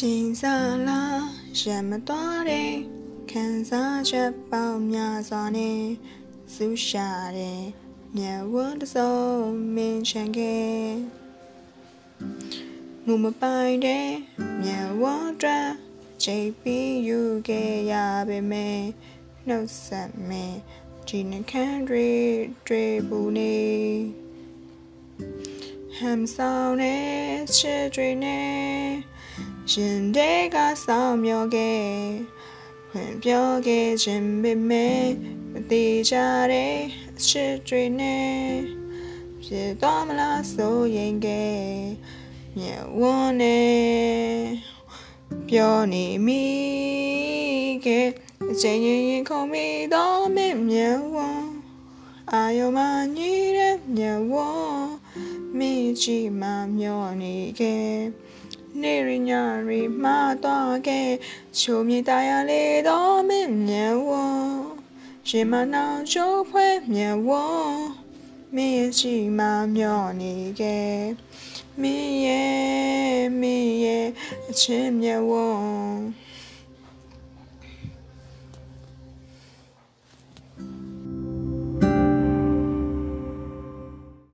ချိန်စားလားရမတော်တဲ့ခံစားချက်ပေါင်းများစွာနဲ့ဆူရှာတဲ့မြတ်ဝတ်တစုံမင်းချန်ခဲ့မူမပိုင်တဲ့မြတ်ဝတ်တဲ့ချိန်ပြီးယူခဲ့ရပေမဲ့နှုတ်ဆက်မင်းဒီနှခမ်းတွေတွေ့ဘူးနေဟမ်ဆောင်တဲ့ချစ်တွေနဲ့ ရှင်တဲ့ကဆောင်မျောခဲ့ဖွင့်ပြောခဲ့ခြင်းပေမဲ့မတိကြတဲ့အချစ်တွေနဲ့ဖြစ်သွားမလားဆိုရင်ခဲ့မြတ်ဝန်းနဲ့ပြောနေမိခဲ့အချိန်ရင်ခုံမိတော့မင်းမြတ်ဝန်းအာယုံမညီတဲ့မြတ်ဝန်းမိချီမမျောနေခဲ့ နေရညာရီမှာတော့ခဲ့ချိုမြေတရလေးတော့မင်းမြတ်ဝရှင်မနောင်ချိုးဖွဲမြတ်ဝမင်းချီမမျောနေခဲ့မင်းရဲ့မင်းရဲ့အချင်းမြတ်ဝ